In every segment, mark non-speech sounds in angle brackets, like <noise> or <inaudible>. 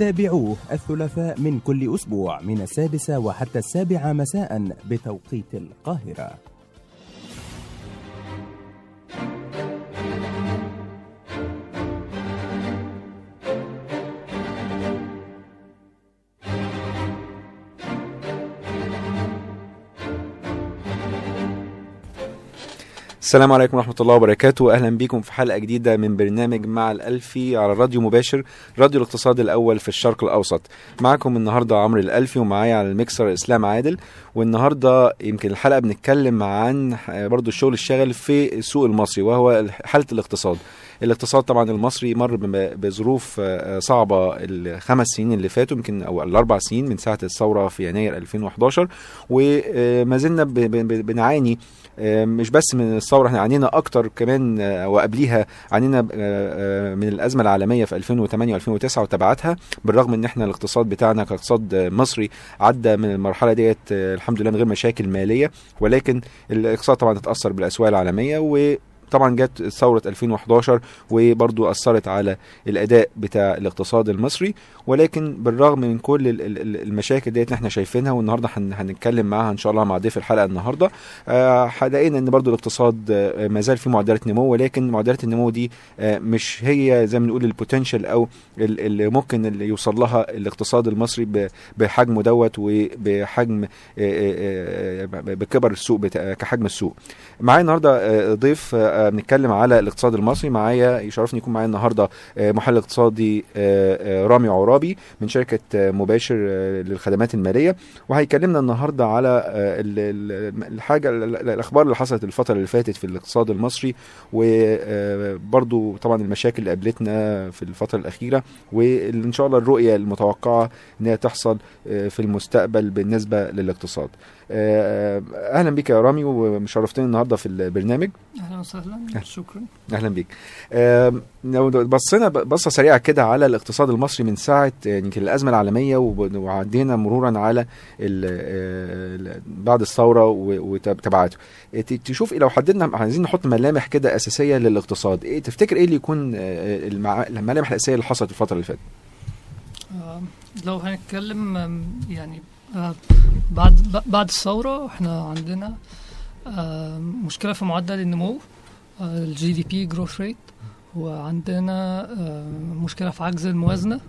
تابعوه الثلاثاء من كل أسبوع من السادسة وحتى السابعة مساء بتوقيت القاهرة. السلام عليكم ورحمة الله وبركاته. أهلا بكم في حلقة جديدة من برنامج مع الألفي على راديو مباشر راديو الاقتصاد الأول في الشرق الأوسط. معكم النهاردة عمرو الألفي ومعايا على الميكسر إسلام عادل. والنهاردة يمكن الحلقة بنتكلم عن برضو الشغل الشاغل في السوق المصري وهو حالة الاقتصاد. الاقتصاد طبعا المصري مر بظروف آه، صعبة الخمس سنين اللي فاتوا يمكن أو الأربع سنين من ساعة الثورة في يناير 2011 وما زلنا ب- ب- بنعاني آه، مش بس من الثورة إحنا عانينا أكتر كمان آه، وقبليها عانينا آه، آه، من الأزمة العالمية في 2008 و2009 وتبعاتها بالرغم إن إحنا الاقتصاد بتاعنا كاقتصاد آه، مصري عدى من المرحلة ديت آه، الحمد لله من غير مشاكل مالية ولكن الاقتصاد طبعا اتأثر بالأسواق العالمية و طبعا جت ثورة 2011 وبرضو أثرت على الأداء بتاع الاقتصاد المصري. ولكن بالرغم من كل ال- ال- ال- المشاكل ديت إحنا شايفينها والنهارده هن- هنتكلم معاها إن شاء الله مع ضيف الحلقة النهارده. آه، لقينا إن برضو الاقتصاد آه، ما زال في معدلات نمو ولكن معدلات النمو دي آه، مش هي زي ما بنقول البوتنشال أو ال- اللي ممكن اللي يوصل لها الاقتصاد المصري بحجمه دوت وبحجم بكبر السوق كحجم السوق. معايا النهارده ضيف بنتكلم على الاقتصاد المصري. معايا يشرفني يكون معايا النهارده محلل اقتصادي آه، آه، رامي عرابي من شركة آه، مباشر آه، للخدمات المالية. وهيكلمنا النهارده على آه، ال- ال- الحاجة ال- ال- الأخبار اللي حصلت الفترة اللي فاتت في الاقتصاد المصري وبرضو طبعا المشاكل اللي قابلتنا في الفترة الأخيرة وإن شاء الله الرؤية المتوقعة ان هي تحصل في المستقبل بالنسبة للاقتصاد. أهلا بك يا رامي ومشرفتني النهارده في البرنامج. أهلا وسهلا شكرا. أهلا بيك. لو بصينا بصة سريعة كده على الاقتصاد المصري من ساعة آه، يمكن الأزمة العالمية وعدينا مرورا على آه، بعد الثورة وتبعاته. آه، ت- تشوف إيه لو حددنا عايزين نحط ملامح كده أساسية للاقتصاد إيه تفتكر إيه اللي يكون آه، المع- الملامح الأساسية اللي حصلت الفترة اللي فاتت؟ آه، لو هنتكلم يعني آه، بعد بعد الثورة إحنا عندنا آه، مشكلة في معدل النمو ال GDP growth rate وعندنا آه، مشكلة في عجز الموازنة آم،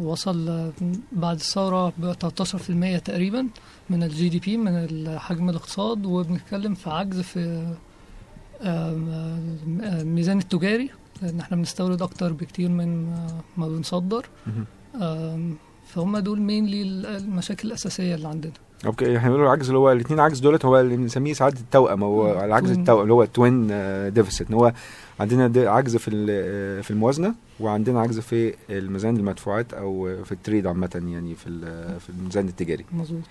وصل بعد الثورة ب 13% تقريبا من ال GDP من حجم الاقتصاد وبنتكلم في عجز في الميزان التجاري لأن إحنا بنستورد أكتر بكتير من ما بنصدر. فهم دول mainly المشاكل الأساسية اللي عندنا okay إحنا بنقول العجز اللي هو الاثنين عجز دولت هو اللي بنسميه ساعات التوأم هو. العجز. التوأم اللي هو twin deficit إن هو عندنا عجز في ال- في الموازنة وعندنا عجز في الميزان المدفوعات أو في التريد عامة يعني في ال- في الميزان التجاري مظبوط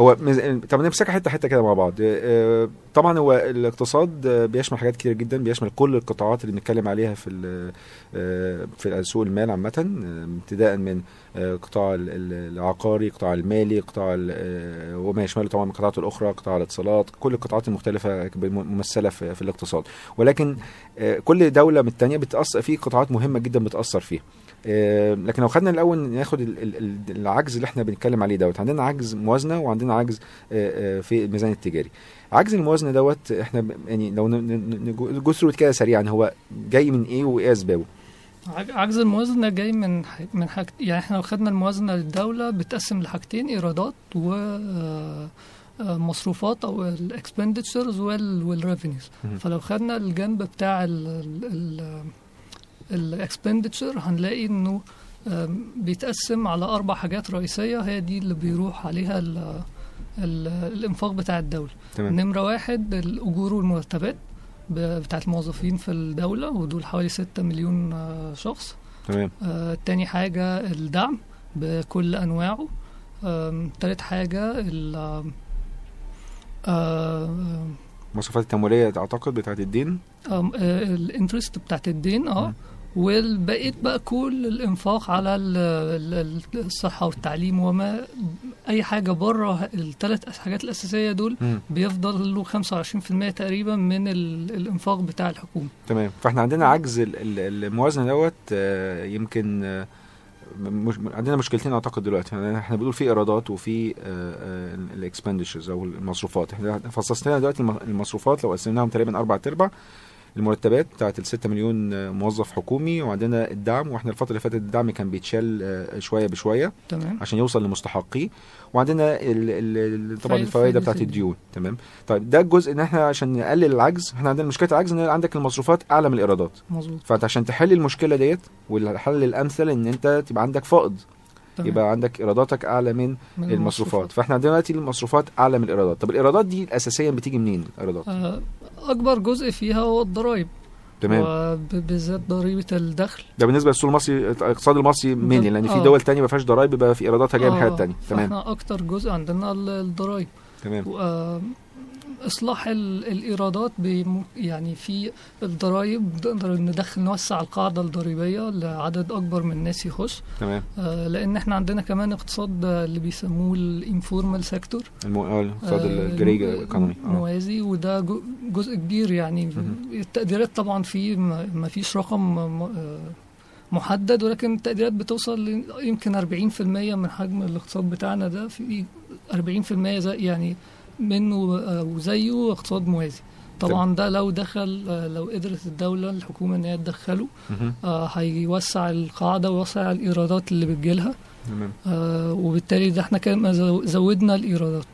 هو مز... طب نمسكها حتة حتة كده مع بعض. آه، طبعا هو الاقتصاد آه، بيشمل حاجات كتير جدا بيشمل كل القطاعات اللي بنتكلم عليها في آه، في سوق المال عامة ابتداء من قطاع ال- ال- العقاري قطاع المالي قطاع وما يشمله طبعا القطاعات الأخرى قطاع الاتصالات كل القطاعات المختلفة ممثلة في, الاقتصاد. ولكن كل دولة من الثانية بتاثر في قطاعات مهمة جدا بتأثر فيها لكن لو خدنا الأول ناخد ال- ال- ال- العجز اللي إحنا بنتكلم عليه دوت. عندنا عجز موازنة وعندنا عجز آه، آه، في الميزان التجاري. عجز الموازنة دوت إحنا يعني لو نجو ثرو كده سريعا هو جاي من إيه وايه أسبابه. عج- عجز الموازنة جاي من من حاجة يعني إحنا لو خدنا الموازنة للدولة بتقسم لحاجتين إيرادات و آه، آه، مصروفات أو ال expenditures وال revenues. فلو خدنا الجنب بتاع ال expenditure هنلاقي إنه بيتقسم على أربع حاجات رئيسية هي دي اللي بيروح عليها ال ال الإنفاق بتاع الدولة. تمام. نمرة واحد الأجور والمرتبات ب- بتاعت الموظفين في الدولة ودول حوالي ستة مليون آه، شخص. تمام. آه، تاني حاجة الدعم بكل أنواعه. آم، تالت حاجة ال آه، المصروفات التمويلية أعتقد بتاعت الدين؟ آه، الانترست بتاعت الدين آه. والبقيت بقى كل الإنفاق على ال- ال- ال- الصحة والتعليم وما أي حاجة بره الثلاث حاجات الأساسية دول. بيفضل له 25% تقريبا من ال- الإنفاق بتاع الحكومة. تمام. فإحنا عندنا عجز ال- ال- الموازنة دوت آه، يمكن آه، مش عندنا مشكلتين أعتقد دلوقتي. يعني إحنا بنقول في إيرادات وفي ال expenditures أو المصروفات. إحنا فصصنا دلوقتي الم- المصروفات لو قسمناهم تقريبا أربع ارباع المرتبات بتاعت ال 6 مليون موظف حكومي وعندنا الدعم وإحنا الفترة اللي فاتت الدعم كان بيتشال آه، شوية بشوية تمام. عشان يوصل لمستحقيه. وعندنا ال ال طبعا الفوائد بتاعت. الديون. تمام. طيب ده الجزء إن إحنا عشان نقلل العجز إحنا عندنا مشكلة العجز إن عندك المصروفات أعلى من الإيرادات. مظبوط. فأنت عشان تحل المشكلة ديت والحل الأمثل إن أنت تبقى عندك فائض تمام. يبقى عندك إيراداتك أعلى من من المصروفات. فإحنا عندنا دلوقتي المصروفات أعلى من الإيرادات. طب الإيرادات دي اساسيا بتيجي منين الإيرادات؟ آه، أكبر جزء فيها هو الضرائب تمام. وبالذات ضريبة الدخل. ده بالنسبة للسوق المصري الاقتصاد المصري مني لأن في آه. دول تانية ما فيهاش ضرايب بيبقى في إيراداتها جاية من آه، حاجات تانية. تمام. فإحنا أكتر جزء عندنا ال- الضرائب تمام. آه، إصلاح ال- الإيرادات يعني في الضرائب نقدر ندخل نوسع القاعدة الضريبية لعدد أكبر من الناس يخش. تمام. آه، لأن إحنا عندنا كمان اقتصاد آه، اللي بيسموه ال informal sector. آه، الاقتصاد ال grey economy موازي وده جزء كبير يعني. التقديرات طبعا فيه ما فيش رقم آه، محدد ولكن التقديرات بتوصل يمكن 40% من حجم الاقتصاد بتاعنا ده. في 40% زي يعني منه آه، وزيه اقتصاد موازي طبعا ده لو دخل آه، لو قدرت الدولة الحكومة إن هي تدخله. آه، هيوسع القاعدة ويوسع الإيرادات اللي بتجيلها آه، وبالتالي ده إحنا زو- زودنا الإيرادات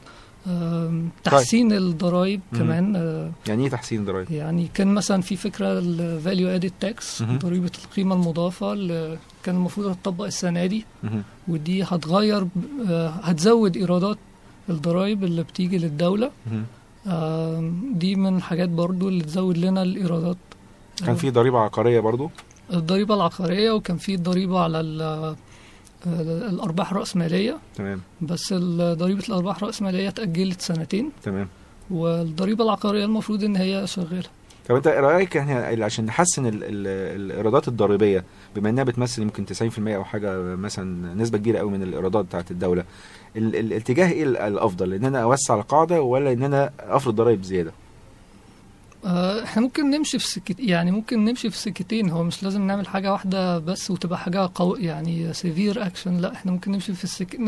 آم، تحسين الضرائب مم. كمان آه، يعني إيه تحسين ضرائب يعني كان مثلا في فكرة ال value added tax مهم. ضريبة القيمة المضافة اللي كان المفروض تطبق السنة دي. ودي هتغير آه، هتزود إيرادات الضرائب اللي بتيجي للدولة. دي من الحاجات برضو اللي تزود لنا الإيرادات. كان في ضريبة عقارية برضو؟ الضريبة العقارية وكان في ضريبة على آه، الأرباح الرأسمالية. تمام. بس ضريبة الأرباح الرأسمالية اتأجلت سنتين. تمام. والضريبة العقارية المفروض إن هي شغالة. طب أنت إيه رأيك إحنا عشان نحسن ال- ال- الإيرادات الضريبية بما إنها بتمثل يمكن 90% أو حاجة مثلا نسبة كبيرة قوي من الإيرادات بتاعت الدولة ال- ال- الاتجاه إيه ال- الأفضل إن أنا أوسع القاعدة ولا إن أنا أفرض ضرائب زيادة؟ آه، إحنا ممكن نمشي في سكت يعني ممكن نمشي في سكتين هو مش لازم نعمل حاجة واحدة بس وتبقى حاجة قو يعني severe action لا إحنا ممكن نمشي في السك...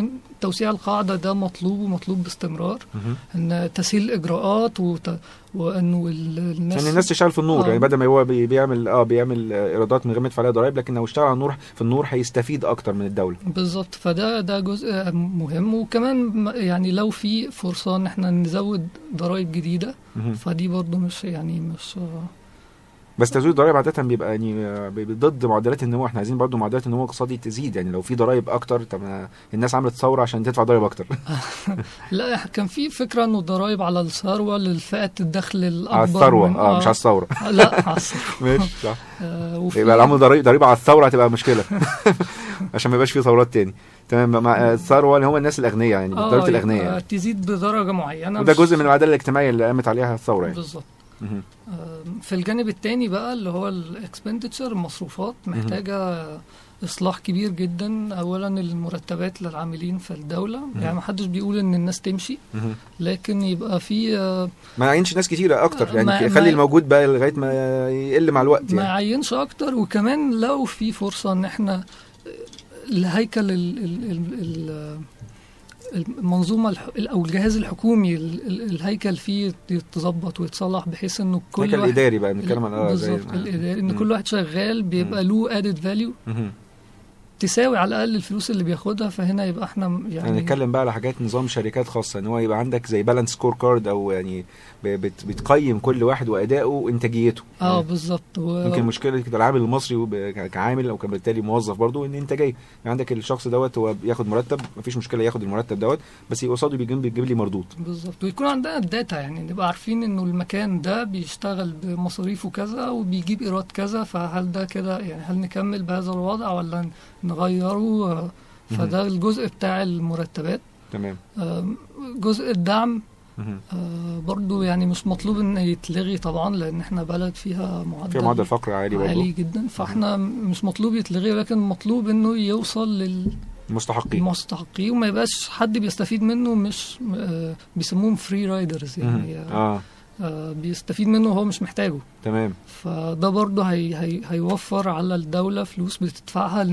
توسيع القاعدة ده مطلوب ومطلوب باستمرار إن تسهيل الإجراءات وت... وانه ال- الناس عشان الناس تشتغل في النور آه. يعني بدل ما هو بي- بيعمل آه بيعمل إيرادات من غير ما يدفع عليها ضرائب لكن لو اشتغل على النور في النور هيستفيد أكتر من الدولة بالظبط فده ده جزء مهم وكمان يعني لو في فرصة إن إحنا نزود ضرائب جديدة مهم. فدي برضو مش يعني مش بس تزويد الضرائب عادة بيبقى يعني آه، ضد معدلات النمو. إحنا عايزين برضو معدلات النمو الاقتصادي تزيد. يعني لو في ضرائب أكتر طب الناس عملت ثورة عشان تدفع ضرائب أكتر. <laughs> لا كان في فكرة إنه ضرائب على الثروة للفئات الدخل الأكبر على الثروة. من- آه مش على الثورة. لا على <laughs> الثروة. ماشي صح. آه، يبقى العمل ضريبه ضريبه على الثورة هتبقى مشكلة. <laughs> عشان ما يبقاش في ثورات تاني. تمام. مع الثروة اللي هم الناس الأغنياء يعني آه، ضريبه الأغنياء. يعني. تزيد بدرجة معينة وده جزء من العدالة الاجتماعية اللي قامت عليها الثورة يعني. بالظبط. في الجانب التاني بقى اللي هو الاكسبندتشر المصروفات محتاجة إصلاح كبير جدا. أولا المرتبات للعاملين في الدولة. يعني محدش بيقول إن الناس تمشي. لكن يبقى في آه، ما يعينش ناس كتيرة أكتر. ما- يعني ما- خلي الموجود بقى لغاية ما يقل مع الوقت ما يعني. يعينش أكتر. وكمان لو في فرصة إن إحنا آه، الهيكل ال ال ال ال المنظومة الح- أو الجهاز الحكومي ال- ال- الهيكل فيه يتظبط ويتصلح بحيث إنه كل الهيكل الاداري بقى بنتكلم عن آه زي بالظبط الإداري إن. كل واحد شغال بيبقى له ادد فاليو. تساوي على الأقل الفلوس اللي بياخدها فهنا يبقى إحنا يعني يعني نتكلم بقى على حاجات نظام شركات خاصة إن هو يبقى عندك زي balanced scorecard أو يعني بت- بتقيم كل واحد وادائه وانتاجيته آه بالظبط. و... يمكن مشكلة كده العامل المصري كعامل أو كبالتالي موظف برضه إن إنتاجية. يعني عندك الشخص دوت هو بياخد مرتب مفيش مشكلة ياخد المرتب دوت بس قصاده بيجيب بيجيب لي مردود. بالظبط. ويكون عندنا ال data يعني نبقى عارفين إنه المكان ده بيشتغل بمصاريفه كذا وبيجيب إيراد كذا فهل ده كده يعني هل نكمل بهذا الوضع ولا نغيره آه، فده الجزء بتاع المرتبات. تمام. آم، جزء الدعم. آه، برضو يعني مش مطلوب إن يتلغي طبعا لأن إحنا بلد فيها معدل في معدل فقر عالي برضه عالي جدا. فإحنا مش مطلوب يتلغي ولكن مطلوب إنه يوصل المستحقين للمستحقين وما يبقاش حد بيستفيد منه مش آه، بيسموهم free riders يعني. آه. بيستفيد منه وهو مش محتاجه. تمام. فده برضه هي هي هيوفر على الدولة فلوس بتدفعها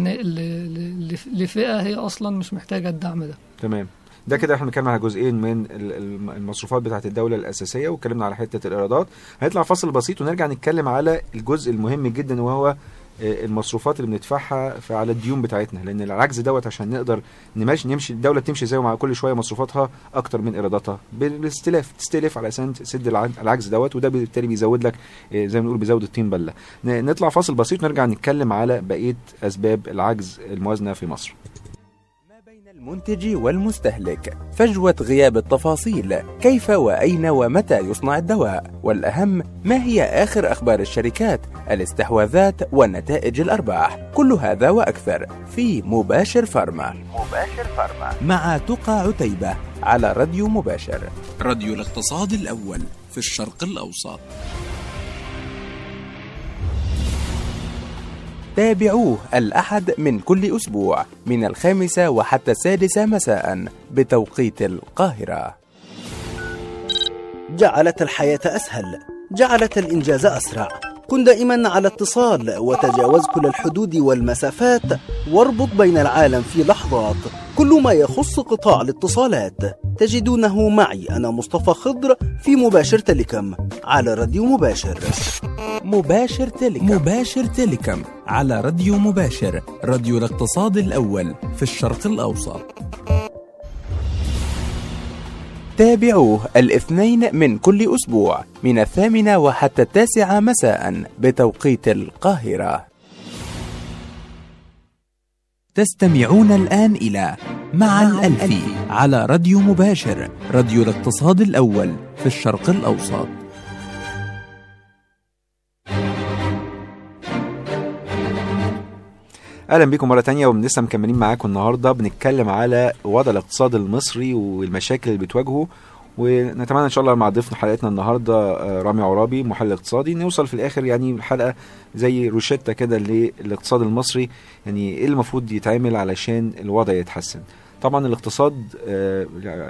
لفئة هي أصلا مش محتاجة الدعم ده. تمام. ده كده إحنا بنتكلم على جزئين من ال- الم- المصروفات بتاعت الدولة الأساسية واتكلمنا على حتة الإيرادات. هنطلع فاصل بسيط ونرجع نتكلم على الجزء المهم جدا وهو المصروفات اللي بندفعها على الديون بتاعتنا لأن العجز دوت عشان نقدر نمشي نمشي الدولة تمشي زي ما كل شوية مصروفاتها أكتر من إيراداتها بالاستلاف. تستلف على أساس تسد الع- العجز دوت وده بالتالي بيزود لك آه، زي ما بنقول بيزود الطين بلة. نطلع فاصل بسيط ونرجع نتكلم على بقية أسباب العجز الموازنة في مصر. المنتج والمستهلك. فجوة غياب التفاصيل كيف وأين ومتى يصنع الدواء؟ والأهم ما هي آخر أخبار الشركات؟ الاستحواذات ونتائج الأرباح. كل هذا وأكثر في مباشر فارما. مباشر فارما. مع تقى عتيبة على راديو مباشر. راديو الاقتصاد الأول في الشرق الأوسط. تابعوه الأحد من كل أسبوع من الخامسة وحتى السادسة مساء بتوقيت القاهرة. جعلت الحياة أسهل جعلت الإنجاز أسرع. كن دائما على اتصال وتجاوز كل الحدود والمسافات واربط بين العالم في لحظات. كل ما يخص قطاع الاتصالات. تجدونه معي. أنا مصطفى خضر في مباشر تلكم على راديو مباشر. مباشر تيليكم مباشر تيليكم على راديو مباشر. راديو الاقتصاد الأول في الشرق الأوسط. تابعوه الاثنين من كل أسبوع من الثامنة وحتى التاسعة مساء بتوقيت القاهرة. تستمعون الآن إلى مع الألفي على راديو مباشر راديو الاقتصاد الأول في الشرق الأوسط. أهلا بيكم مرة تانية ولسه مكملين معاكم النهارده. بنتكلم على وضع الاقتصاد المصري والمشاكل اللي بتواجهه ونتمنى إن شاء الله مع ضيفنا حلقتنا النهارده آه، رامي عرابي محلل اقتصادي. نوصل في الآخر يعني الحلقة زي روشتة كده للاقتصاد المصري يعني إيه المفروض يتعمل علشان الوضع يتحسن. طبعا الاقتصاد آه،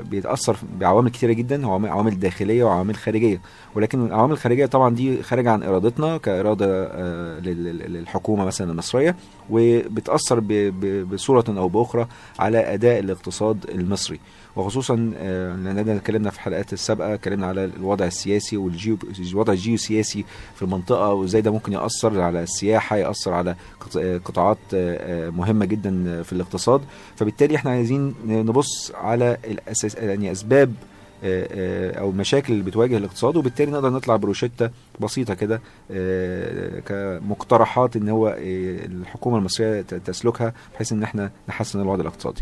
بيتأثر بعوامل كتيرة جدا عوامل داخلية وعوامل خارجية. ولكن العوامل الخارجية طبعا دي خارجه عن إرادتنا كإرادة آه، لل- لل- للحكومة مثلا المصرية وبتأثر بصورة أو بأخرى على أداء الاقتصاد المصري. وخصوصا آه، لاننا اتكلمنا في الحلقات السابقة اتكلمنا على الوضع السياسي والجيو الوضع الجيوسياسي في المنطقة وإزاي ده ممكن يأثر على السياحة يأثر على آه، قطاعات آه، مهمة جدا في الاقتصاد فبالتالي إحنا عايزين نبص على الاساس يعني أسباب أو المشاكل اللي بتواجه الاقتصاد وبالتالي نقدر نطلع بروشتة بسيطة كده كمقترحات إن هو الحكومة المصرية تسلكها بحيث إن إحنا نحسن الوضع الاقتصادي.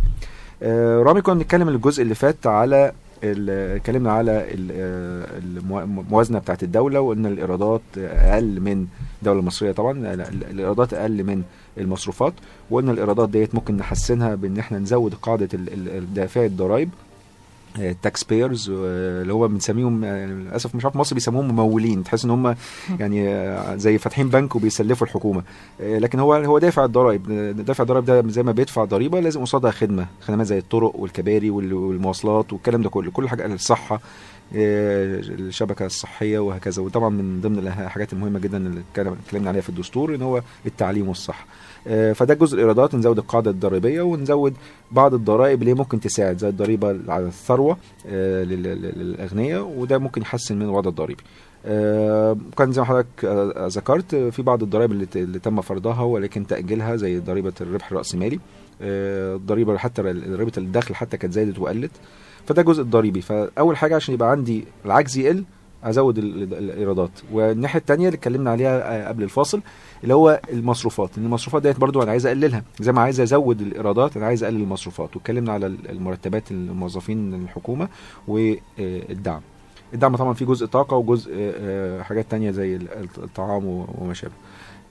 آه، رامي كنا بنتكلم الجزء اللي فات على اتكلمنا على آه، المو- الموازنة بتاعت الدولة وان الإيرادات أقل من الدولة المصرية طبعا ال- ال- الإيرادات أقل من المصروفات وان الإيرادات ديت ممكن نحسنها بإن إحنا نزود قاعدة دافعي الضرائب ال tax payers اللي هو بنسميهم للأسف مش عارف مصر بيسموهم ممولين. تحس إن هم <laughs> يعني زي فاتحين بنك وبيسلفوا الحكومة. لكن هو هو دافع الضرائب. دافع الضرائب ده زي ما بيدفع ضريبة لازم قصادها خدمة. خدمات زي الطرق والكباري وال- والمواصلات والكلام ده كله. كل حاجة الصحة آه، الشبكة الصحية وهكذا. وطبعا من ضمن الحاجات المهمه جدا اللي اتكلم- اتكلمنا عليها في الدستور إن هو التعليم والصحة. فده جزء الإيرادات نزود القاعدة الضريبية ونزود بعض الضرائب اللي ممكن تساعد زي الضريبة على الثروة آه، لل- لل- للأغنياء وده ممكن يحسن من الوضع الضريبي. آه، كان زي ما حضرتك آه، ذكرت آه، في بعض الضرائب اللي, تم فرضها ولكن تأجيلها زي ضريبة الربح الرأسمالي. آه، الضريبه حتى ضريبة الدخل حتى كانت زادت وقلت. فده جزء الضريبي. فأول حاجة عشان يبقى عندي العجز يقل ازود ال- ال- الايرادات. والناحية الثانية اللي اتكلمنا عليها آه، قبل الفاصل اللي هو المصروفات. إن المصروفات ديت برضو أنا عايز أقللها. زي ما عايز أزود الإيرادات أنا عايز أقلل المصروفات. واتكلمنا على ال- المرتبات الموظفين الحكومة والدعم الدعم. طبعا فيه جزء طاقة وجزء آه، حاجات تانية زي ال- الطعام وما شابه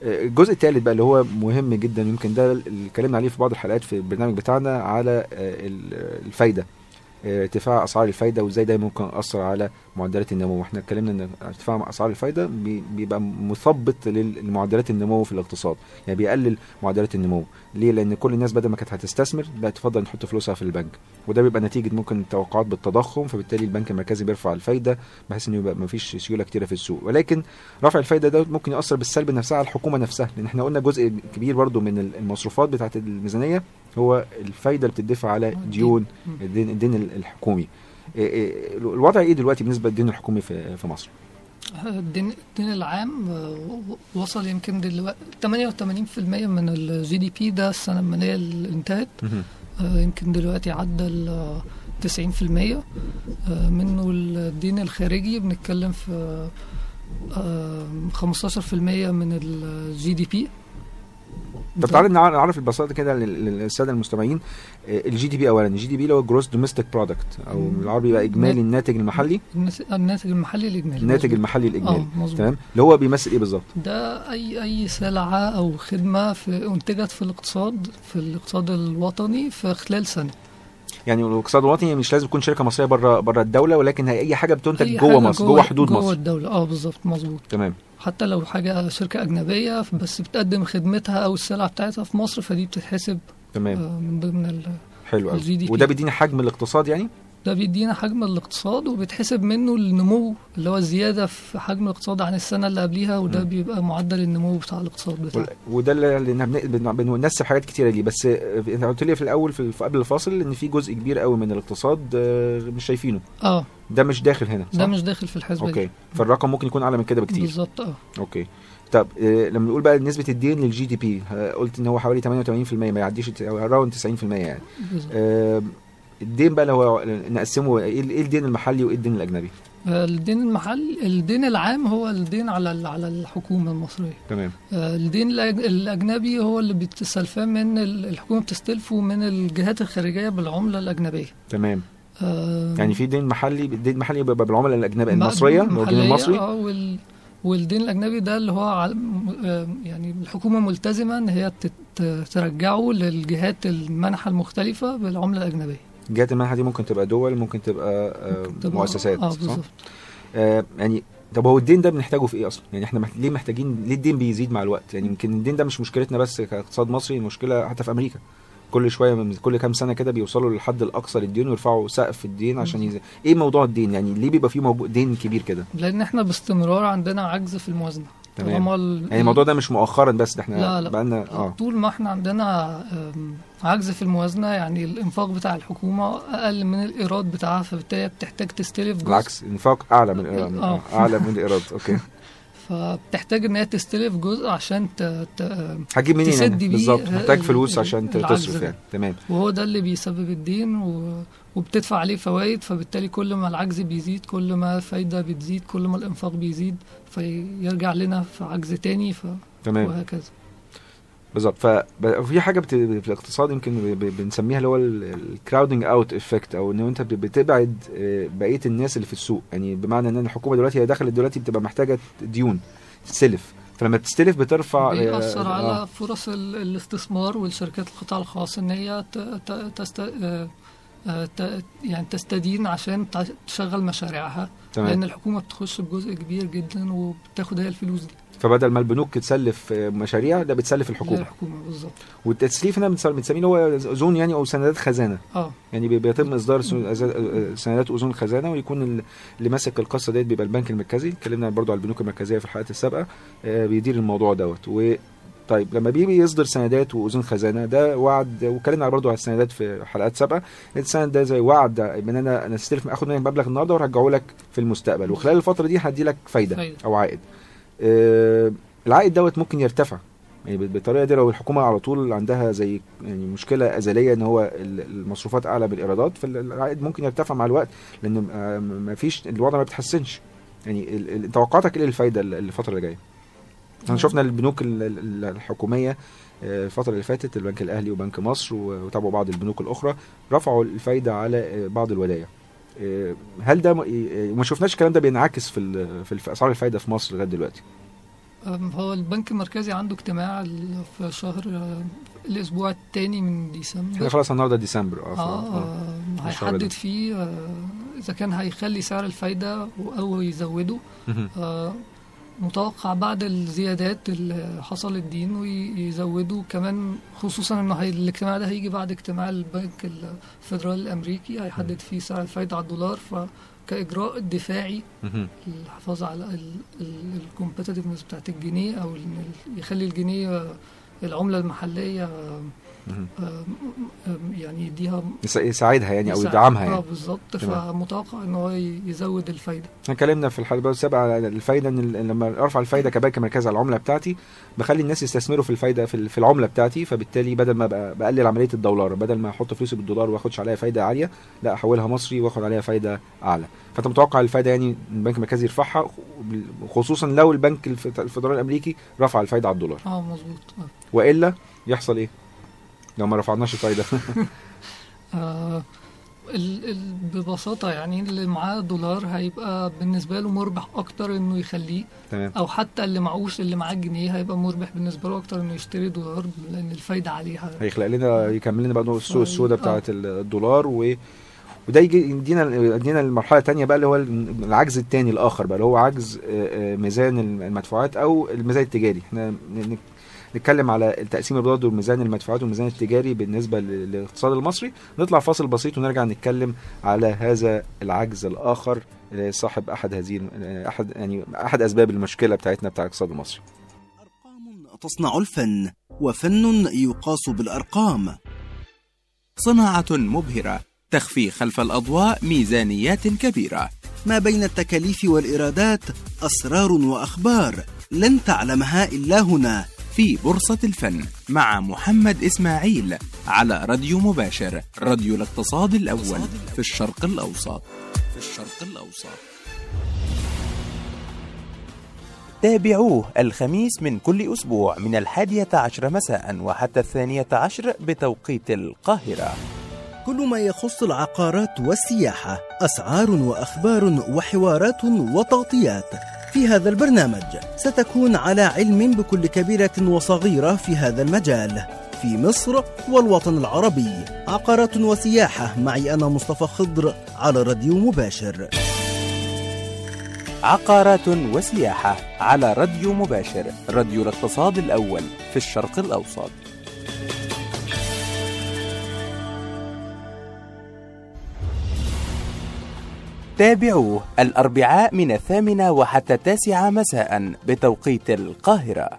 آه، الجزء الثالث بقى اللي هو مهم جدا يمكن ده اللي اتكلمنا عليه في بعض الحلقات في البرنامج بتاعنا على آه، ال- الفايدة. آه، ارتفاع أسعار الفايدة وإزاي ده ممكن يأثر على معدلات النمو. وإحنا اتكلمنا إن ارتفاع أسعار الفايدة بي- بيبقى مثبط لمعدلات النمو في الاقتصاد. يعني بيقلل معدلات النمو. ليه؟ لأن كل الناس بدل ما كانت هتستثمر بقت تفضل نحط فلوسها في البنك. وده بيبقى نتيجة ممكن توقعات بالتضخم فبالتالي البنك المركزي بيرفع الفايدة بحيث إنه يبقى ما فيش سيولة كتيرة في السوق. ولكن رفع الفايدة ده ممكن يأثر بالسلب نفسها على الحكومة نفسها. لأن إحنا قلنا جزء كبير برضو من المصروفات بتاعه الميزانية هو الفايدة اللي بتدفع على. ديون. الدين, الدين الحكومي. إيه إيه الوضع إيه دلوقتي بالنسبة للدين الحكومي في في مصر؟ الدين الدين العام آه، وصل يمكن دلوقتي 88% من الجي دي بي ده السنة الماليه اللي انتهت آه، يمكن دلوقتي عدى ال 90% آه، منه الدين الخارجي بنتكلم في آه، 15% من ال GDP طب تعالى نع- نعرف ببساطه كده لل- للسادة المستمعين. ال GDP اولا. ال GDP اللي هو gross domestic product أو. بالعربي بقى إجمالي الناتج المحلي. الناتج المحلي الإجمالي. الناتج. المحلي الإجمالي. مظبوط. تمام؟ اللي هو بيمثل إيه بالظبط؟ ده اي أي سلعة أو خدمة في انتجت في الاقتصاد في الاقتصاد الوطني في خلال سنة. يعني الاقتصاد الوطني مش لازم تكون شركة مصرية بره بره الدولة ولكن هي أي حاجة بتنتج أي جوه حاجة مصر جوه حدود جوه مصر. الدولة. آه بالظبط. مظبوط. تمام. حتى لو حاجة شركة أجنبية بس بتقدم خدمتها أو السلعه بتاعتها في مصر فدي بتتحسب تمام. آه، من ضمن ال... حلو قوي. وده بيديني حجم الاقتصاد يعني؟ ده بيدينا حجم الاقتصاد وبيتحسب منه النمو اللي هو الزياده في حجم الاقتصاد عن السنة اللي قبليها وده مم. بيبقى معدل النمو بتاع الاقتصاد بتاعنا وده اللي بن- بننسب حاجات كتيرة ليه بس آه، انت قلت لي في الأول في قبل الفاصل إن في جزء كبير قوي من الاقتصاد آه، مش شايفينه. آه. ده مش داخل هنا صح؟ ده مش داخل في الحسبة دي. أوكي. فالرقم ممكن يكون أعلى من كده بكتير. بالظبط آه. okay. طب آه، لما نقول بقى نسبة الدين لل GDP قلت إن هو حوالي 88% ما يعديش around 90% يعني. بالظبط. الدين بقى لو هو نقسمه إيه إيه الدين المحلي وإيه الدين الأجنبي؟ الدين المحلي الدين العام هو الدين على على الحكومة المصرية. تمام. آه، الدين الأجنبي هو اللي بتستلفاه من ال- الحكومة بتستلفه من الجهات الخارجية بالعملة الأجنبية. تمام. آه، يعني في دين محلي الدين المحلي بيبقى بالعملة الأجنبية المصرية الدين المصري؟ آه وال والدين الأجنبي ده اللي هو آه، يعني الحكومة ملتزمة إن هي ترجعه للجهات المنحة المختلفة بالعملة الأجنبية. جهات المنحة دي ممكن تبقى دول ممكن تبقى آه، ممكن تبقى- مؤسسات آه صح؟ بالظبط آه يعني طب هو الدين ده بنحتاجه في إيه أصلا؟ يعني إحنا ليه محتاجين ليه الدين بيزيد مع الوقت؟ يعني يمكن الدين ده مش مشكلتنا بس كاقتصاد مصري المشكلة حتى في أمريكا كل شوية من كل كام سنة كده بيوصلوا للحد الأقصى للدين ويرفعوا سقف الدين عشان يزيد. إيه موضوع الدين؟ يعني ليه بيبقى فيه دين كبير كده؟ لأن إحنا باستمرار عندنا عجز في الموازنة تمام. يعني الموضوع ده مش مؤخرا بس ده إحنا لا، لا. بقالنا آه طول ما إحنا عندنا عجز في الموازنة يعني الإنفاق بتاع الحكومة أقل من الإيراد بتاعها فبالتالي بتحتاج تستلف جزء بالعكس الإنفاق أعلى من الإيراد. آه. أعلى من الإيراد أوكي <laughs> فبتحتاج إن هي تستلف جزء عشان ت... ت... هجيب منين تسد يعني؟ بيه بالظبط ال- محتاج فلوس عشان تصرف. يعني تمام وهو ده اللي بيسبب الدين و... وبتدفع عليه فوائد فبالتالي كل ما العجز بيزيد كل ما الفايده بتزيد كل ما الإنفاق بيزيد فيرجع لنا في عجز تاني ف... تمام. وهكذا. بالظبط. ففي حاجة بت... في الاقتصاد يمكن ب- بنسميها اللي هو ال crowding out effect أو إن أنت بتبعد آه، بقية الناس اللي في السوق. يعني بمعنى إن الحكومة دلوقتي هي دخلت دلوقتي بتبقى محتاجة ديون تستلف. فلما بتستلف بترفع آه، بيأثر آه، على فرص ال- الاستثمار والشركات القطاع الخاص إن هي ت... ت... تست... يعني تستدين عشان تشغل مشاريعها. لأن تمام الحكومة بتخش بجزء كبير جدا وبتاخد هي الفلوس دي. فبدل ما البنوك تسلف مشاريع ده بتسلف الحكومة. الحكومة بالظبط. والتسليف هنا بنسميه أذون يعني أو سندات خزانة. آه. يعني بي- بيتم إصدار سندات اذون خزانة ويكون ال- اللي ماسك القصة ديت بيبقى البنك المركزي. اتكلمنا برضو على البنوك المركزية في الحلقات السابقة. آه، بيدير الموضوع دوت. طيب لما بيجي يصدر سندات وأذون خزانة ده وعد واتكلمنا برضو على السندات في حلقات سابقة السند ده زي وعد إن أنا أنا استلف آخد منك مبلغ النهارده وأرجعه لك في المستقبل وخلال الفترة دي هدي لك فايدة. أو عائد آه، العائد دوت ممكن يرتفع يعني بالطريقة دي لو الحكومة على طول عندها زي يعني مشكلة أزلية إن هو ال- المصروفات أعلى من الايرادات فالعائد ممكن يرتفع مع الوقت لأن آه، ما فيش الوضع ما بيتحسنش يعني توقعاتك إيه للفايدة ال- الفترة اللي جاية؟ إحنا شفنا البنوك ال- ال- الحكومية آه، الفترة اللي فاتت البنك الأهلي وبنك مصر وتابعوا بعض البنوك الأخرى رفعوا الفايدة على آه، بعض الودائع آه، هل ده ما شفناش الكلام ده بينعكس في في أسعار الفايدة في مصر لغاية دلوقتي؟ هو البنك المركزي عنده اجتماع في شهر الأسبوع الثاني من إحنا ديسمبر خلاص النهارده ديسمبر آه, آه. آه. هيحدد فيه إذا كان هيخلي سعر الفايدة و- أو يزوده. آه متوقع بعد الزيادات اللي حصلت دي انه يزودوا كمان خصوصا إنه الاجتماع ده هيجي بعد اجتماع البنك الفيدرالي الأمريكي هيحدد فيه سعر الفايده على الدولار فكإجراء دفاعي مهم. الحفاظ على الكومبتitiveness بتاعت الجنيه أو يخلي الجنيه العملة المحلية يعني يديها يس- يساعدها يعني أو يدعمها آه يعني بالظبط. تمام. فمتوقع إن هو يزود الفايدة. إحنا اتكلمنا في الحلقة السابقة على الفايدة إن لما أرفع الفايدة كبنك مركزي على العملة بتاعتي بخلي الناس يستثمروا في الفايدة في ال- في العملة بتاعتي. فبالتالي بدل ما بقلل عملية الدولار بدل ما أحط فلوسي بالدولار وأخدش عليها فايدة عالية لا أحولها مصري وأخد عليها فايدة أعلى. فأنت متوقع الفايدة يعني البنك المركزي يرفعها؟ خصوصا لو البنك الف- الفدرالي الأمريكي رفع الفايدة على الدولار. آه مظبوط. آه. وإلا يحصل إيه؟ لو ما رفعناش الفايدة. <laughs> آه ال ال ببساطة يعني اللي معاه دولار هيبقى بالنسبة له مربح أكتر إنه يخليه. تمام. أو حتى اللي معهوش اللي معاه جنيه هيبقى مربح بالنسبة له أكتر إنه يشتري دولار لأن الفايدة عليها. هيخلق لنا يكمل لنا بقى السوق السوداء آه. بتاعه الدولار و وده يجي يدينا يدينا المرحلة الثانية بقى اللي هو العجز الثاني الآخر بقى اللي هو عجز آه، آه، ميزان المدفوعات أو الميزان التجاري. إحنا نتكلم على تقسيم برضه الميزان المدفوعات والميزان التجاري بالنسبة لل- للاقتصاد المصري. نطلع فاصل بسيط ونرجع نتكلم على هذا العجز الآخر صاحب أحد هذه احد يعني أحد أسباب المشكلة بتاعتنا بتاع الاقتصاد المصري. أرقام تصنع الفن وفن يقاس بالأرقام. صناعة مبهرة تخفي خلف الأضواء ميزانيات كبيرة. ما بين التكاليف والإيرادات أسرار وأخبار لن تعلمها إلا هنا. في بورصة الفن مع محمد إسماعيل على راديو مباشر راديو الاقتصاد الأول في الشرق الأوسط. في الشرق الأوسط. تابعوه الخميس من كل أسبوع من الحادية عشر مساء وحتى الثانية عشر بتوقيت القاهرة. كل ما يخص العقارات والسياحة أسعار وأخبار وحوارات وتغطيات. في هذا البرنامج. ستكون على علم بكل كبيرة وصغيرة في هذا المجال. في مصر والوطن العربي. عقارات وسياحة. معي أنا مصطفى خضر على راديو مباشر. عقارات وسياحة على راديو مباشر. راديو الاقتصاد الأول في الشرق الأوسط. تابعوه الأربعاء من الثامنة وحتى التاسعة مساء بتوقيت القاهرة.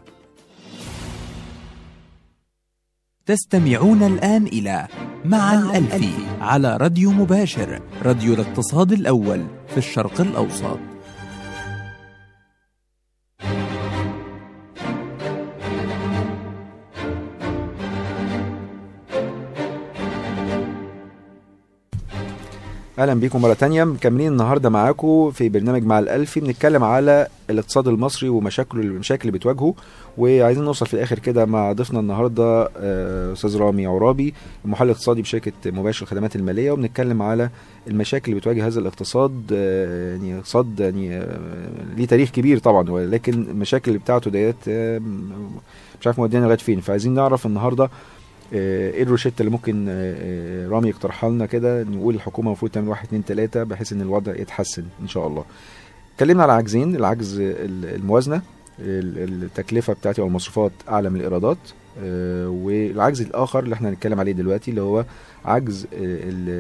تستمعون الآن إلى مع الألفي على راديو مباشر راديو الاقتصاد الأول في الشرق الأوسط. أهلا بيكم مرة تانية. مكملين النهارده معاكم في برنامج مع الالفي بنتكلم على الاقتصاد المصري ومشاكله المشاكل اللي بتواجهه. وعايزين نوصل في الآخر كده مع ضيفنا النهارده آه، أستاذ رامي عرابي المحلل الاقتصادي بشركة مباشر الخدمات المالية. وبنتكلم على المشاكل اللي بتواجه هذا الاقتصاد آه، يعني اقتصاد يعني آه، ليه تاريخ كبير طبعا. ولكن المشاكل اللي بتاعته ديت مش عارف مودينا لغاية فين. فعايزين نعرف النهارده إيه الروشته اللي ممكن آه، آه، رامي يقترحها لنا كده نقول الحكومة المفروض تعمل واحد اتنين تلاتة بحيث إن الوضع يتحسن إن شاء الله. اتكلمنا على عجزين العجز ال- الموازنة ال- التكلفة بتاعتي أو المصروفات أعلى من الإيرادات والعجز الآخر اللي إحنا هنتكلم عليه دلوقتي اللي هو عجز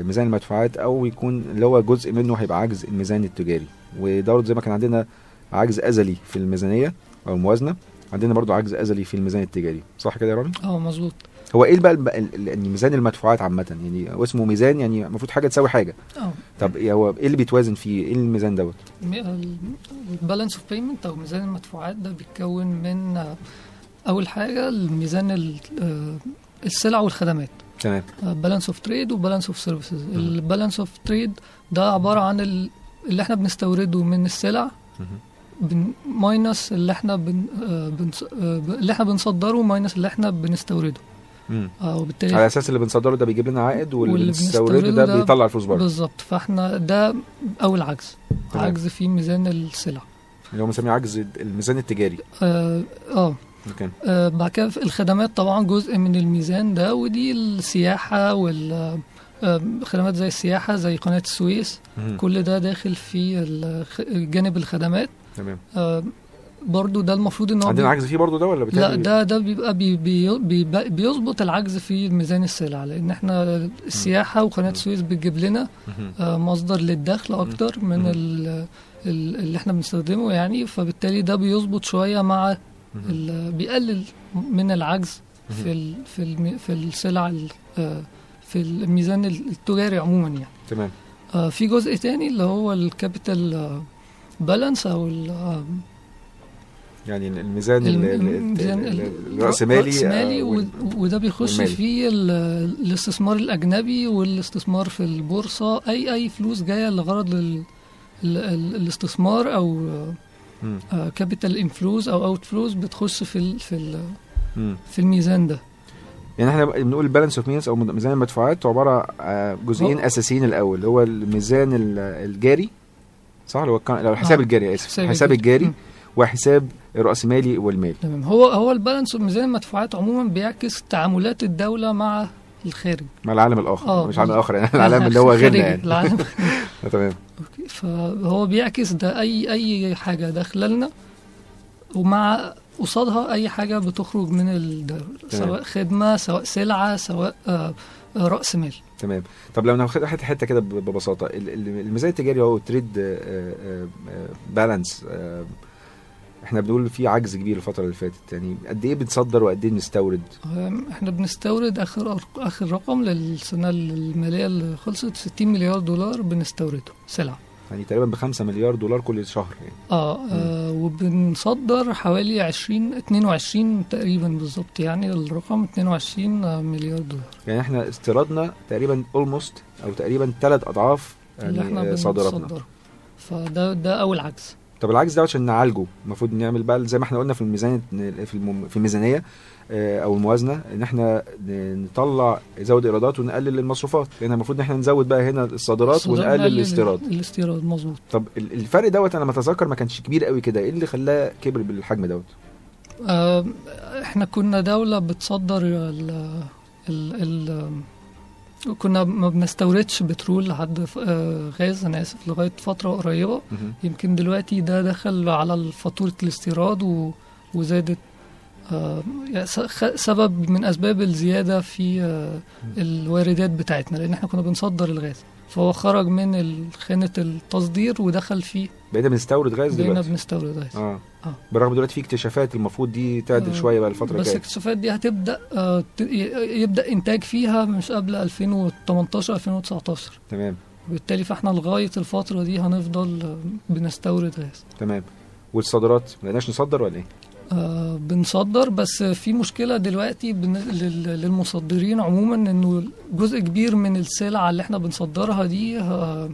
ميزان المدفوعات أو يكون اللي هو جزء منه هيبقى عجز الميزان التجاري وده زي ما كان عندنا عجز أزلي في الميزانية أو الموازنة عندنا برضو عجز أزلي في الميزان التجاري صح كده يا رامي؟ آه مظبوط هو إيه بقى يعني ميزان المدفوعات عامة؟ يعني هو اسمه ميزان يعني المفروض حاجة تساوي حاجة. آه طب هو إيه اللي بيتوازن فيه؟ إيه الميزان دوت؟ ال balance of payment أو ميزان المدفوعات ده بيتكون من أول حاجة الميزان ال- آه، السلع والخدمات. تمام. balance of trade و balance of services ال balance of trade ده عبارة عن ال- اللي إحنا بنستورده من السلع. بن minus اللي إحنا بن آه، بنص- آه، اللي إحنا بنصدره minus اللي إحنا بنستورده. مم. آه، على وبالتالي أساس اللي بنصدره ده بيجيب لنا عائد واللي بنستورده ده ده بيطلع الفلوس بره. بالظبط. فاحنا ده أول عجز. تمام. عجز في ميزان السلع. اللي هو مسميه عجز الميزان التجاري. آه, آه. آه، بعد كده الخدمات طبعا جزء من الميزان ده ودي السياحة وال آه، خدمات زي السياحة زي قناة السويس. مهم. كل ده داخل في جانب الخدمات. تمام. آه، برضو ده المفروض إن هو عندنا بي- عجز فيه برضه ده ولا لا؟ ده ده بيبقى بي بي بي بيظبط العجز في ميزان السلع لأن إحنا السياحة وقناة السويس بتجيب لنا. آه، مصدر للدخل أكتر من. ال- اللي إحنا بنستخدمه يعني فبالتالي ده بيظبط شوية مع. ال- بيقلل من العجز. في ال في الم في السلع ال- آه، في الميزان التجاري عموما يعني تمام آه، في جزء تاني اللي هو ال capital balance أو يعني الميزان ال- الم- ال- الميزان ال- ال- الرأسمالي الرأسمالي آه، وده بيخش. فيه ال- الاستثمار الأجنبي والاستثمار في البورصة اي أي فلوس جاية لغرض ال ال ال الاستثمار أو مم. capital inflows أو outflows بتخش في ال في ال. في الميزان ده يعني إحنا بنقول ال balance of payments أو ميزان المدفوعات عبارة عن جزئين أساسيين الأول اللي هو الميزان ال- الجاري صح لو الحساب آه. الجاري آسف حساب الحساب الجاري. الجاري. وحساب الرأسمالي والمالي تمام. هو هو ال balance ميزان المدفوعات عموما بيعكس تعاملات الدولة مع الخارج. مع العالم الآخر. آه، مش العالم. الآخر يعني. <laughs> العالم اللي هو غيرنا يعني. العالم. <laughs> آه، تمام. okay، فهو بيعكس ده. أي أي حاجة داخله لنا ومع قصادها أي حاجة بتخرج من الدولة. سواء خدمة سواء سلعة سواء آه، آه، رأس مال. تمام. طب لو ناخد حتة حتة كده ببساطة. ال- ال- الميزان التجاري هو trade balance إحنا بنقول في عجز كبير الفترة اللي فاتت يعني قد إيه بنصدر وقد إيه بنستورد؟ إحنا بنستورد آخر آخر رقم للسنة المالية اللي خلصت 60 مليار دولار بنستورده سلعة. يعني تقريبا ب 5 مليار دولار كل شهر يعني. آه, آه وبنصدر حوالي 20 22 تقريبا بالظبط يعني الرقم 22 مليار دولار. يعني إحنا استيرادنا تقريبا اولموست أو تقريبا ثلاث أضعاف اللي إحنا يعني صادراتنا. بنصدره. فده ده أول عجز. طب العجز ده عشان نعالجه. المفروض نعمل بقى زي ما إحنا قلنا في الميزان في الم- في الميزانية آه، أو الموازنة إن إحنا نطلع زود إيرادات ونقلل المصروفات. لأن المفروض إن إحنا نزود بقى هنا الصادرات ونقلل نقلل الاستيراد. الاستيراد مظبوط. طب ال- الفرق دوت أنا ما اتذكر ما كانش كبير قوي كده. إيه اللي خلاه كبر بالحجم دوت؟ آه إحنا كنا دولة بتصدر ال ال ال كنا ما بنستوردش بترول لحد آه غاز أنا آسف لغاية فترة قريبة. يمكن دلوقتي ده دخل على فاتورة الاستيراد و- وزادت آه يعني سبب من أسباب الزيادة في آه الواردات بتاعتنا لأن إحنا كنا بنصدر الغاز. فهو خرج من خانة التصدير ودخل في بقينا بنستورد غاز بقينا دلوقتي. بنستورد غاز. آه. آه. بالرغم دلوقتي في اكتشافات المفروض دي تعدل آه، شوية بقى الفترة بس الجاية. الاكتشافات دي هتبدأ آه، يبدأ إنتاج فيها مش قبل 2018 2019 تمام. وبالتالي فإحنا لغاية الفترة دي هنفضل بنستورد غاز. تمام. والصادرات ما لقيناش نصدر ولا إيه؟ بنصدر بس في مشكلة دلوقتي للمصدرين عموما إنه جزء كبير من السلع اللي إحنا بنصدرها دي آه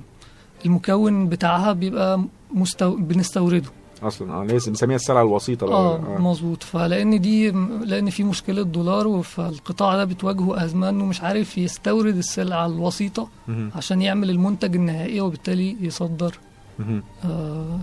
المكون بتاعها بيبقى مستو... بنستورده أصلا آه لازم بنسميها السلعة الوسيطة. آه مظبوط فلأن دي لأن في مشكلة دولار فالقطاع ده بتواجهه ازمه انه مش عارف يستورد السلعة الوسيطة. عشان يعمل المنتج النهائي وبالتالي يصدر. آه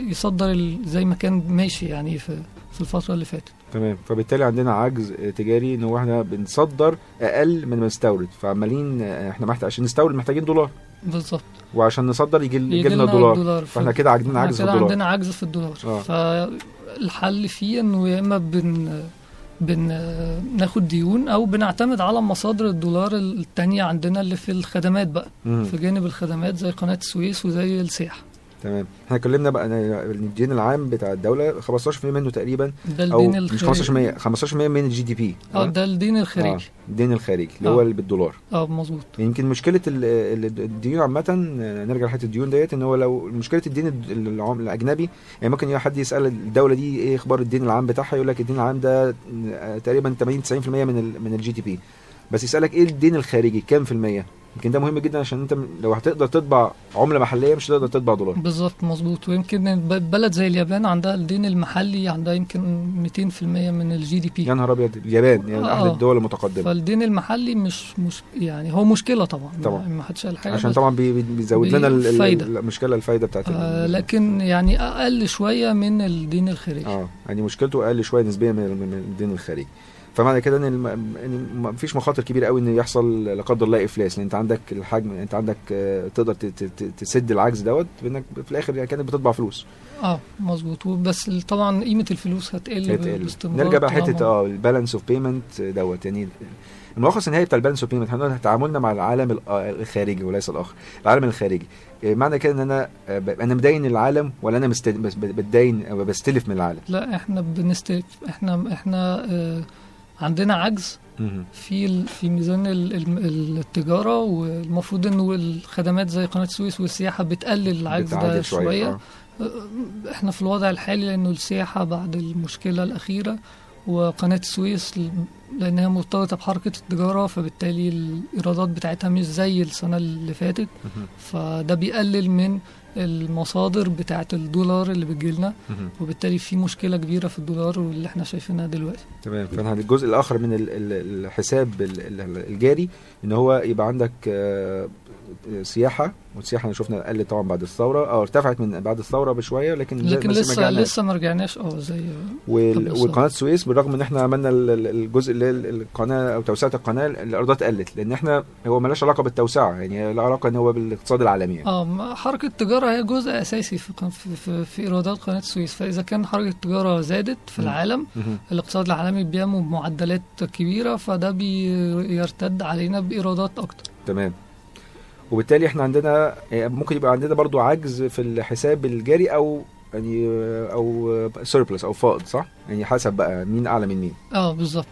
يصدر ال- زي ما كان ماشي يعني في في الفترة اللي فاتت. تمام. فبالتالي عندنا عجز آه، تجاري إن هو إحنا بنصدر أقل من ما نستورد. فعمالين آه، إحنا محتاج عشان نستورد محتاجين دولار. بالظط وعشان نصدر يجي يجي لنا دولار. الدولار فإحنا كده عندنا عجز في الدولار. عندنا عجز في الدولار. آه. فالحل فيه إنه يا إما بن بن ناخد ديون أو بنعتمد على مصادر الدولار التانية عندنا اللي في الخدمات بقى مم. في جانب الخدمات زي قناة السويس وزي السياحة تمام. إحنا اتكلمنا بقى ان الدين العام بتاع الدولة 15% منه تقريبا ده أو الدين مش الخارجي 15% 15% من ال GDP. آه ده الدين الخارجي. الدين الخارجي اللي آه. هو اللي بالدولار. آه مظبوط. يمكن مشكلة ال- ال- الديون عامة نرجع لحتة الديون ديت إن هو لو مشكلة الدين الأجنبي يعني ممكن حد يسأل الدولة دي إيه أخبار الدين العام بتاعها يقول لك الدين العام ده آه، تقريبا 80 90% من من ال GDP. بس يسألك إيه الدين الخارجي؟ كام في المية؟ يمكن ده مهم جدا عشان أنت لو هتقدر تطبع عملة محلية مش هتقدر تطبع دولار بالظبط مظبوط ويمكن بلد زي اليابان عندها الدين المحلي عندها يمكن 200% من ال GDP يا نهار أبيض اليابان يعني آه. أحد الدول المتقدمة فالدين المحلي مش مش يعني هو مشكلة طبعا طبعا. ما حدش قال حاجة عشان طبعا بي- بي- بيزود لنا. المشكلة الفايدة بتاعت آه لكن يعني أقل شوية من الدين الخارجي آه يعني مشكلته أقل شوية نسبيا من الدين الخارجي فمعنى كده إن. إن ما فيش مخاطر كبيرة قوي إن يحصل لا قدر الله إفلاس لأن أنت عندك الحجم أنت عندك آه، تقدر تسد العجز دوت بإنك في الآخر يعني كانت بتطبع فلوس آه مظبوط بس طبعا قيمة الفلوس هتقل هتقل. باستمرار نرجع بقى حتة آه ال balance of payment دوت يعني الملخص النهائي بتاع ال balance of payment إحنا تعاملنا مع العالم ال- آه، الخارجي وليس الآخر العالم الخارجي آه، معنى كده إن أنا أنا مدين العالم ولا أنا بتدين أو بستلف من العالم لا إحنا بنستلف إحنا إحنا آه عندنا عجز. في في ميزان ال- ال- التجارة والمفروض إنه الخدمات زي قناة السويس والسياحة بتقلل العجز ده شوية آه. إحنا في الوضع الحالي لأنه السياحة بعد المشكلة الأخيرة وقناة السويس لأنها مرتبطة بحركة التجارة فبالتالي الإيرادات بتاعتها مش زي السنة اللي فاتت. فده بيقلل من المصادر بتاعه الدولار اللي بتجيلنا. وبالتالي في مشكلة كبيرة في الدولار واللي إحنا شايفينها دلوقتي تمام فانا الجزء الآخر من ال- ال- الحساب ال- ال- الجاري إن هو يبقى عندك آه، سياحة والسياحة إحنا شفنا قلت طبعا بعد الثورة أو ارتفعت من بعد الثورة بشوية لكن لكن لسه. لسه ما رجعناش آه زي. والقناه السويس بالرغم إن إحنا عملنا ال- ال- الجزء اللي القناة أو توسعة القناة الايرادات قلت لأن إحنا هو مالهاش علاقة بالتوسعة يعني لها علاقة إن هو بالاقتصاد العالمي يعني. آه حركة التجارة هي جزء أساسي في في, في, في إيرادات قناة السويس فإذا كان حركة التجارة زادت في. العالم. الاقتصاد العالمي بينمو بمعدلات كبيرة فده بيرتد علينا بإيرادات أكتر تمام وبالتالي إحنا عندنا يعني ممكن يبقى عندنا برضو عجز في الحساب الجاري أو يعني أو surplus أو فائض صح؟ يعني حسب بقى مين أعلى من مين. آه بالظبط.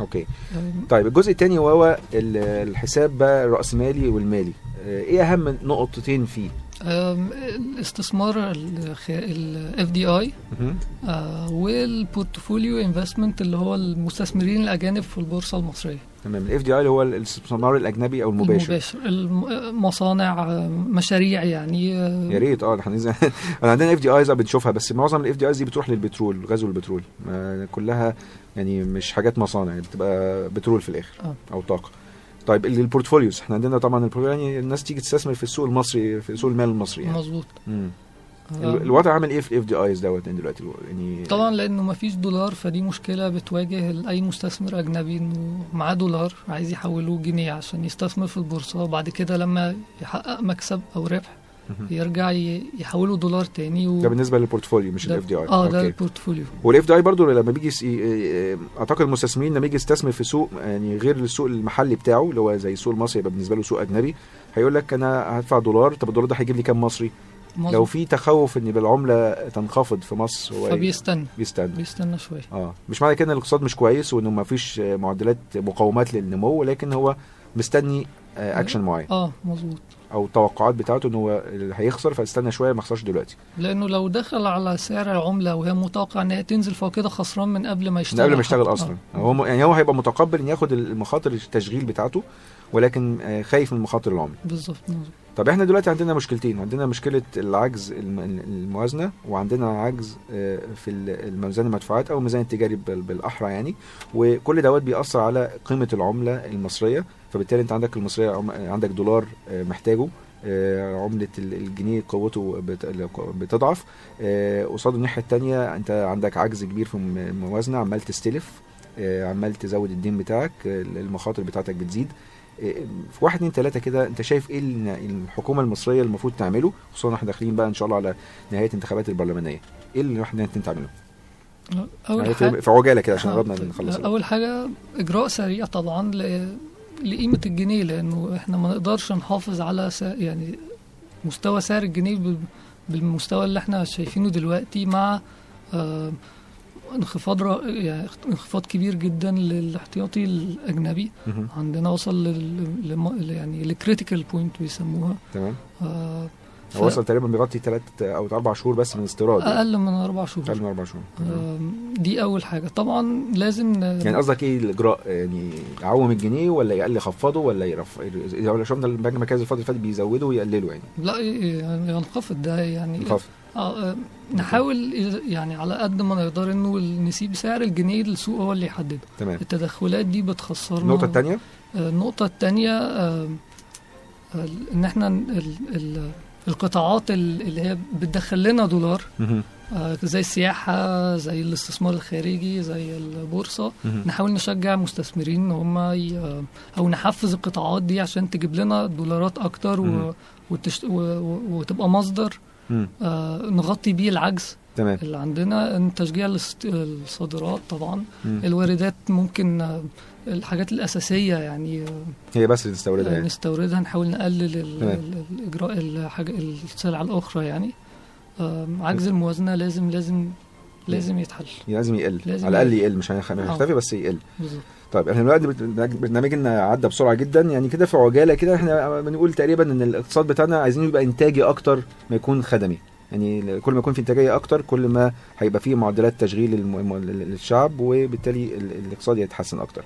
okay. آه، طيب الجزء الثاني وهو ال- الحساب بقى الرأسمالي والمالي. آه، إيه أهم نقطتين فيه؟ آم، الاستثمار ال FDI مهم. آه، وال portfolio investment اللي هو المستثمرين الأجانب في البورصة المصرية. تمام. ال FDI اللي هو الاستثمار الأجنبي أو المباشر. المباشر. الم- مصانع آه، مشاريع يعني آه، يا ريت. آه إحنا <laughs> عندنا FDIs بنشوفها بس معظم ال FDIs دي بتروح للبترول غاز وبترول كلها يعني مش حاجات مصانع بتبقى بترول في الآخر آه. أو طاقة. طيب ال- ال portfolios إحنا عندنا طبعا يعني الناس تيجي تستثمر في السوق المصري في سوق المال المصري يعني. مظبوط. آه، ال- الوضع عامل إيه في ال FDIs دوت دلوقتي؟ يعني طبعا لأنه ما فيش دولار فدي مشكلة بتواجه أي مستثمر أجنبي إنه معاه دولار عايز يحوله جنيه عشان يستثمر في البورصة. وبعد كده لما يحقق مكسب أو ربح. يرجع يحوله دولار تاني و... ده بالنسبة لل portfolio مش ال FDI آه ده ال portfolio. وال FDI برضه لما بيجي ي- أعتقد المستثمرين لما يجي يستثمر في سوق يعني غير السوق المحلي بتاعه اللي هو زي السوق المصري يبقى بالنسبة له سوق أجنبي هيقول لك أنا هدفع دولار طب الدولار ده هيجيب لي كام مصري؟ لو مظبوط. في تخوف إن العملة تنخفض في مصر هو فبيستنى. بيستنى. بيستنى شوية. آه. مش معنى كده إن الاقتصاد مش كويس وإنه ما فيش معدلات مقاومات للنمو ولكن هو مستني آه، اكشن معين. آه مظبوط. أو التوقعات بتاعته ان هو هيخسر فاستنى شوية ما يخسرش دلوقتي. لأنه لو دخل على سعر العملة وهي متوقع إن هي تنزل فهو كده خسران من قبل ما من يشتغل قبل ما يشتغل. أصلا. آه. هو يعني هو هيبقى متقبل إن ياخد المخاطر التشغيل بتاعته ولكن آه، خايف من مخاطر العملة. بالظبط طب إحنا دلوقتي عندنا مشكلتين عندنا مشكلة العجز الم- الموازنة وعندنا عجز آه، في ال- الميزان المدفوعات أو الميزان التجاري بال- بالأحرى يعني. وكل دوت بيأثر على قيمة العملة المصرية. فبالتالي انت عندك المصرية عندك دولار آه، محتاجه آه، عملة ال- الجنيه قوته بت- بتضعف آه، قصاد الناحية التانية انت عندك عجز كبير في الم- الموازنة عمال تستلف عمال تزود الدين بتاعك المخاطر بتاعتك بتزيد في واحد اتنين تلاتة كده انت شايف إيه اللي الحكومة المصرية المفروض تعمله خصوصا إحنا داخلين بقى ان شاء الله على نهاية الانتخابات البرلمانية إيه اللي اتنين تعمله؟ أول يعني حاجة في عجالة كده عشان قربنا. نخلص. أول حاجة إجراء سريع طبعا. لقيمة الجنيه لأنه إحنا ما نقدرش نحافظ على س... يعني مستوى سعر الجنيه بال... بالمستوى اللي إحنا شايفينه دلوقتي مع آه انخفاض. يعني انخفاض كبير جدا للاحتياطي الأجنبي. عندنا وصل لل... لم... يعني ل critical point بيسموها تمام آه ف- هو وصل تقريبا بيغطي ثلاث أو أربع شهور بس من الاستيراد يعني. أقل من أربع شهور. أقل من أربع شهور. آم، دي أول حاجة. طبعا لازم يعني قصدك إيه الإجراء؟ يعني يعوم الجنيه ولا يقل يخفضه ولا يرفع ولا شفنا البنك المركزي الفترة اللي فاتت بيزودوا ويقللوا يعني. لا يعني ينخفض. ده يعني يخفض آه، آه، نحاول يعني على قد ما نقدر إنه نسيب سعر الجنيه للسوق هو اللي يحدده. تمام. التدخلات دي بتخسرنا النقطة الثانية آه، النقطة التانية آه، آه، إن إحنا ال- ال- القطاعات ال- اللي هي بتدخل لنا دولار آه، زي السياحة زي الاستثمار الخارجي زي البورصة نحاول نشجع مستثمرين إن هم ي- أو نحفز القطاعات دي عشان تجيب لنا دولارات أكتر. و وتشت... و... و... وتبقى مصدر آه نغطي بيه العجز تمام اللي عندنا تشجيع. الصادرات طبعا. الواردات ممكن آه، الحاجات الأساسية يعني آه، هي بس اللي تستوردها يعني. نستوردها نحاول نقلل الإجراء الحاجة السلع الأخرى يعني. آم، عجز الموازنة لازم لازم لازم يتحل. لازم يقل. لازم على الأقل يقل. مش آه. هيختفي بس يقل. بالظبط. طيب إحنا دلوقتي برنامجنا عدى بسرعة جدا. يعني كده في عجالة كده إحنا بنقول تقريبا إن الاقتصاد بتاعنا عايزين يبقى إنتاجي أكتر ما يكون خدمي. يعني كل ما يكون في انتاجية أكتر كل ما هيبقى فيه معدلات تشغيل للشعب وبالتالي ال- الاقتصاد يتحسن أكتر.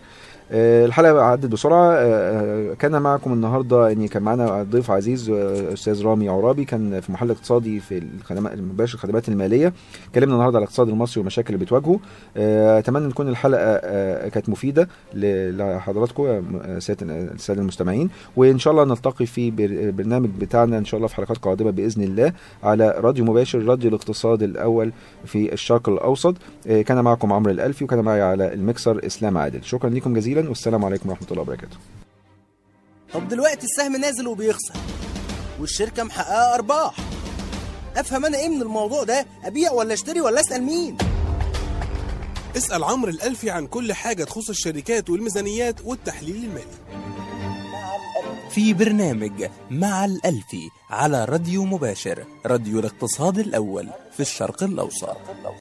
الحلقة عدت بسرعة. آه، آه، كان معكم النهارده يعني كان معنا ضيف عزيز آه، أستاذ رامي عرابي كان في محل اقتصادي في المباشر الخدمات المالية. اتكلمنا النهارده على الاقتصاد المصري والمشاكل اللي بتواجهه. آه، أتمنى إن تكون الحلقة آه، كانت مفيدة لحضراتكم آه، ساده السادة المستمعين. وإن شاء الله نلتقي في بر- برنامج بتاعنا إن شاء الله في حلقات قادمة بإذن الله على راديو مباشر راديو الاقتصاد الأول في الشرق الأوسط. آه، كان معكم عمرو الألفي وكان معي على المكسر إسلام عادل. شكرا لكم جزيلا. والسلام عليكم ورحمة الله وبركاته. طب دلوقتي السهم نازل وبيخسر والشركة محققة أرباح. أفهم أنا إيه من الموضوع ده؟ أبيع ولا أشتري ولا أسأل مين؟ اسأل عمرو الألفي عن كل حاجة تخص الشركات والميزانيات والتحليل المالي. في برنامج مع الألفي على راديو مباشر راديو الاقتصاد الأول في الشرق الأوسط.